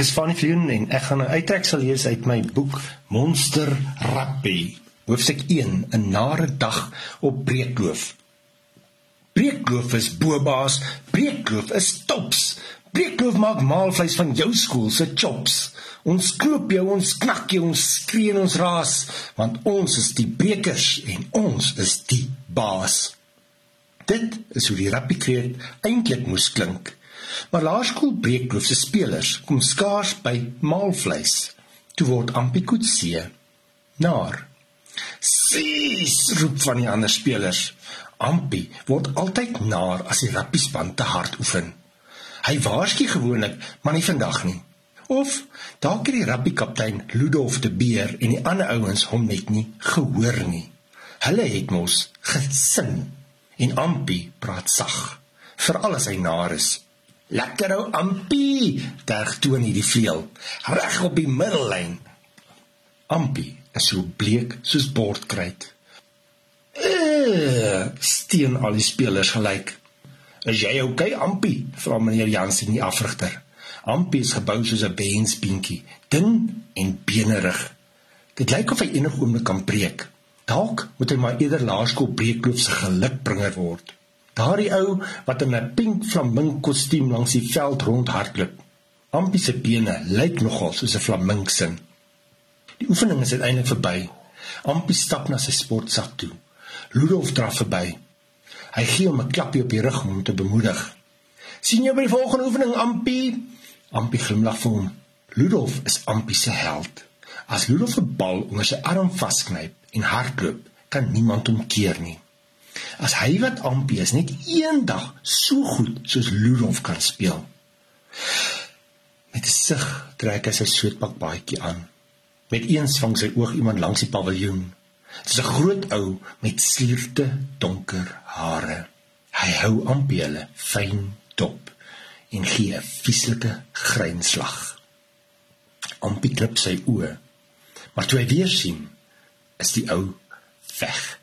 Ek is Fanny Vloon en ek gaan 'n uittreksel lees uit my boek Monster Rappie. Hoofstuk 1: 'n Nare dag op Breekloof. Breekloof is bobaas, Breekloof is tops. Breekloof maak maalvleis van jou skool se chops. Ons knoop jou, ons knak jou, ons skree en ons raas, want ons is die brekers en ons is die baas. Dit is hoe die rappie kreet eintlik moes klink. Maar laerskool Breekloof se spelers kom skaars by maalvleis. Toe word Ampikutse naar. Sies roep van die ander spelers. Ampi word altyd naar as die rappiespan te hard oefen. Hy waarsku gewoonlik, maar nie vandag nie. Of dalk het die rappiekaptein Ludolf de Beer en die ander ouens hom net nie gehoor nie. Hulle het mos gesing en Ampi praat sag, veral as hy naar is. Lekker ou Ampie, terg toon hierdie vleuel, reg op die middellyn. Ampie is so bleek soos bordkruit. Eh, steen al die spelers gelyk. Is jy okay, Ampie? vra meneer Jansen die afrigter. Ampie is gebou soos 'n bensbeentjie, dun en benerig. Dit lyk of hy enige oomblik kan breek. Dalk moet hy maar eerder laerskool breekkloof se gelukbringer word. Daardie ou wat in 'n pink flaming kostuum langs die veld rondhardloop. Ampie se bene lyk nogal soos 'n flaming se. Die oefening is uiteindelik verby. Ampie stap na sy sportsak toe. Ludolf draf verby. Hy gee hom 'n klapjie op die rug om te bemoedig. "Sien jou by die volgende oefening, Ampie." Ampie glimlag vir hom. Ludolf is Ampie se held. As Ludolf 'n bal onder sy arm vasknyp en hardloop, kan niemand hom keer nie. As hy wat Ampie is net eendag so goed soos Ludolf kan speel. Met 'n sug trek hy sy sweetpak baadjie aan. Met eens vang sy oog iemand langs die paviljoen. Dit is 'n groot ou met slierte donker hare. Hy hou Ampie hulle fyn dop en gee 'n vieslike grynslag. Ampie klip sy oë. Maar toe hy weer sien, is die ou weg.